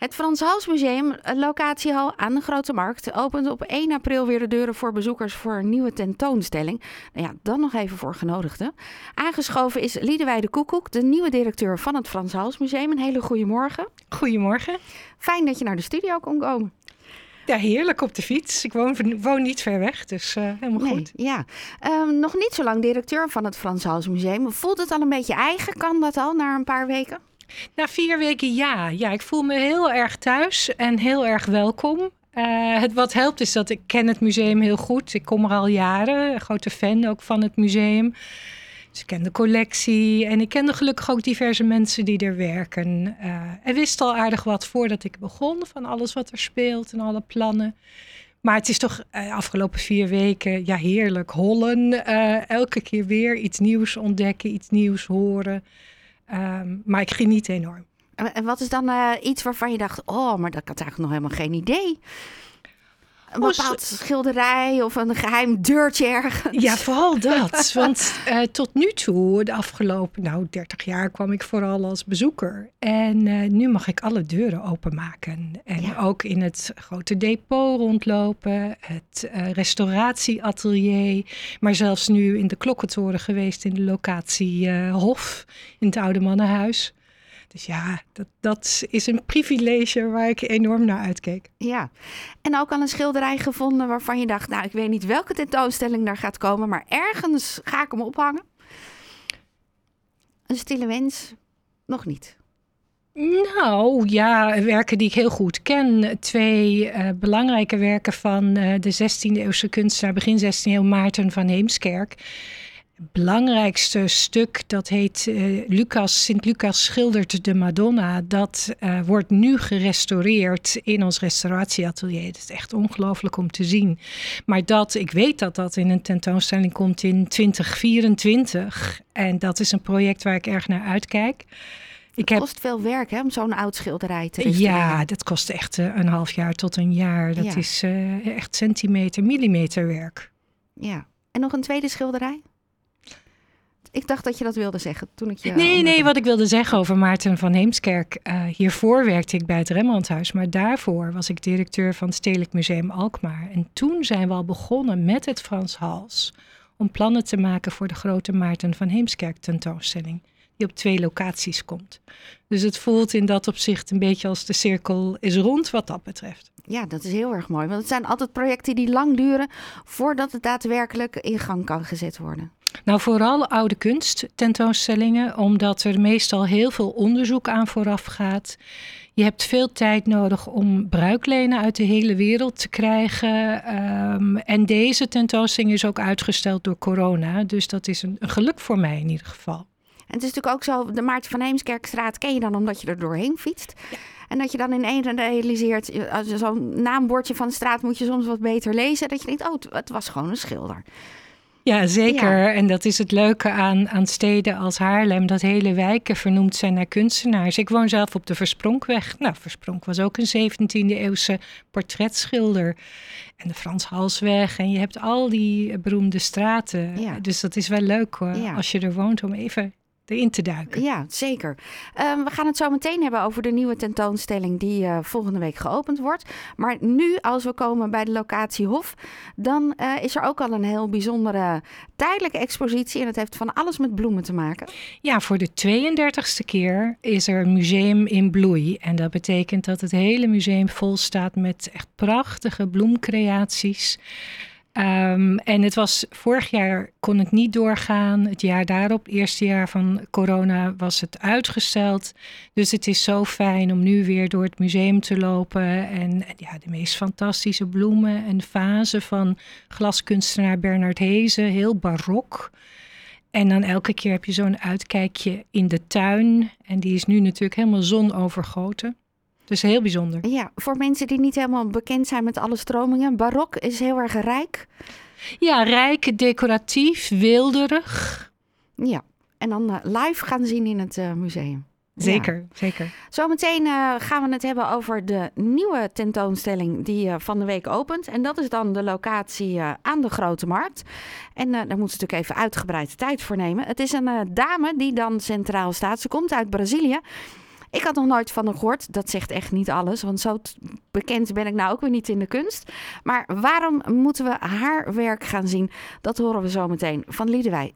Het Frans Hals Museum, locatiehal aan de Grote Markt, opent op 1 april weer de deuren voor bezoekers voor een nieuwe tentoonstelling. Nou ja, dan nog even voor genodigden. Aangeschoven is Liedewijde Koekoek, de nieuwe directeur van het Frans Hals Museum. Een hele goede morgen. Goedemorgen. Fijn dat je naar de studio kon komen. Ja, heerlijk op de fiets. Ik woon, woon niet ver weg, dus uh, helemaal Nee, goed. ja. Ehm, nog niet zo lang directeur van het Frans Hals Museum. Voelt het al een beetje eigen? Kan dat al na een paar weken? Na vier weken ja. Ja, ik voel me heel erg thuis en heel erg welkom. Eh, het wat helpt is dat ik ken het museum heel goed. Ik kom er al jaren, een grote fan ook van het museum. Dus ik ken de collectie en ik kende gelukkig ook diverse mensen die er werken. Eh en wist al aardig wat voordat ik begon van alles wat er speelt en alle plannen. Maar het is toch uh, afgelopen vier weken ja, heerlijk hollen. Uh, elke keer weer iets nieuws ontdekken, iets nieuws horen. Um, maar ik geniet enorm. En wat is dan uh, iets waarvan je dacht, oh, maar dat had eigenlijk nog helemaal geen idee? Een bepaald schilderij of een geheim deurtje ergens? Ja, vooral dat. Want uh, tot nu toe, de afgelopen nou, 30 jaar, kwam ik vooral als bezoeker. En uh, nu mag ik alle deuren openmaken. En ja. ook in het grote depot rondlopen, het uh, restauratieatelier. Maar zelfs nu in de klokkentoren geweest in de locatie Hof, in het Oude Mannenhuis. Dus ja, dat, dat is een privilege waar ik enorm naar uitkeek. Ja, en ook al een schilderij gevonden waarvan je dacht... nou, ik weet niet welke tentoonstelling daar gaat komen... maar ergens ga ik hem ophangen. Een stille wens, nog niet. Nou ja, werken die ik heel goed ken. Twee uh, belangrijke werken van uh, de 16e eeuwse kunstenaar, begin 16e eeuw Maarten van Heemskerk belangrijkste stuk, dat heet uh, Lucas, Sint Lucas schildert de Madonna. Dat uh, wordt nu gerestaureerd in ons restauratieatelier. Het is echt ongelooflijk om te zien. Maar dat, ik weet dat dat in een tentoonstelling komt in 2024. En dat is een project waar ik erg naar uitkijk. Ik het kost heb... veel werk hè, om zo'n oud schilderij te restaureren. Ja, dat kost echt uh, een half jaar tot een jaar. Dat ja. is echt centimeter, millimeter werk. Ja, en nog een tweede schilderij? Ik dacht dat je dat wilde zeggen toen ik je. Nee, nee, wat ik wilde zeggen over Maarten van Heemskerk. Uh, hiervoor werkte ik bij het Rembrandthuis, maar daarvoor was ik directeur van het Stedelijk Museum Alkmaar. En toen zijn we al begonnen met het Frans Hals om plannen te maken voor de grote Maarten van Heemskerk tentoonstelling. Die op twee locaties komt. Dus het voelt in dat opzicht een beetje als de cirkel is rond wat dat betreft. Ja, dat is heel erg mooi. Want het zijn altijd projecten die lang duren voordat het daadwerkelijk in gang kan gezet worden. Nou, vooral oude kunst tentoonstellingen, omdat er meestal heel veel onderzoek aan vooraf gaat. Je hebt veel tijd nodig om bruiklenen uit de hele wereld te krijgen. Um, en deze tentoonstelling is ook uitgesteld door corona. Dus dat is een, een geluk voor mij in ieder geval. En het is natuurlijk ook zo, de Maarten van Heemskerkstraat ken je dan omdat je er doorheen fietst. Ja. En dat je dan in één realiseert, zo'n naambordje van de straat moet je soms wat beter lezen. Dat je denkt, oh, het was gewoon een schilder. Ja, zeker. Ja. En dat is het leuke aan, aan steden als Haarlem, dat hele wijken vernoemd zijn naar kunstenaars. Ik woon zelf op de Verspronkweg. Nou, Verspronk was ook een 17e eeuwse portretschilder. En de Frans Halsweg. En je hebt al die beroemde straten. Ja. Dus dat is wel leuk hoor, ja. als je er woont om even erin te duiken. Ja, zeker. Um, we gaan het zo meteen hebben over de nieuwe tentoonstelling die uh, volgende week geopend wordt. Maar nu, als we komen bij de locatie Hof, dan uh, is er ook al een heel bijzondere tijdelijke expositie. En dat heeft van alles met bloemen te maken. Ja, voor de 32e keer is er een museum in bloei. En dat betekent dat het hele museum vol staat met echt prachtige bloemcreaties. Um, en het was vorig jaar kon het niet doorgaan. Het jaar daarop, het eerste jaar van corona, was het uitgesteld. Dus het is zo fijn om nu weer door het museum te lopen. En, en ja, de meest fantastische bloemen en vazen van glaskunstenaar Bernard Hezen, heel barok. En dan elke keer heb je zo'n uitkijkje in de tuin. En die is nu natuurlijk helemaal zonovergoten. Dus heel bijzonder. Ja, voor mensen die niet helemaal bekend zijn met alle stromingen. Barok is heel erg rijk. Ja, rijk, decoratief, wilderig. Ja, en dan uh, live gaan zien in het uh, museum. Zeker, ja. zeker. Zometeen uh, gaan we het hebben over de nieuwe tentoonstelling die uh, van de week opent. En dat is dan de locatie uh, aan de Grote Markt. En daar moeten we natuurlijk even uitgebreid tijd voor nemen. Het is een dame die dan centraal staat. Ze komt uit Brazilië. Ik had nog nooit van haar gehoord. Dat zegt echt niet alles, want zo bekend ben ik nou ook weer niet in de kunst. Maar waarom moeten we haar werk gaan zien? Dat horen we zo meteen van Liedewij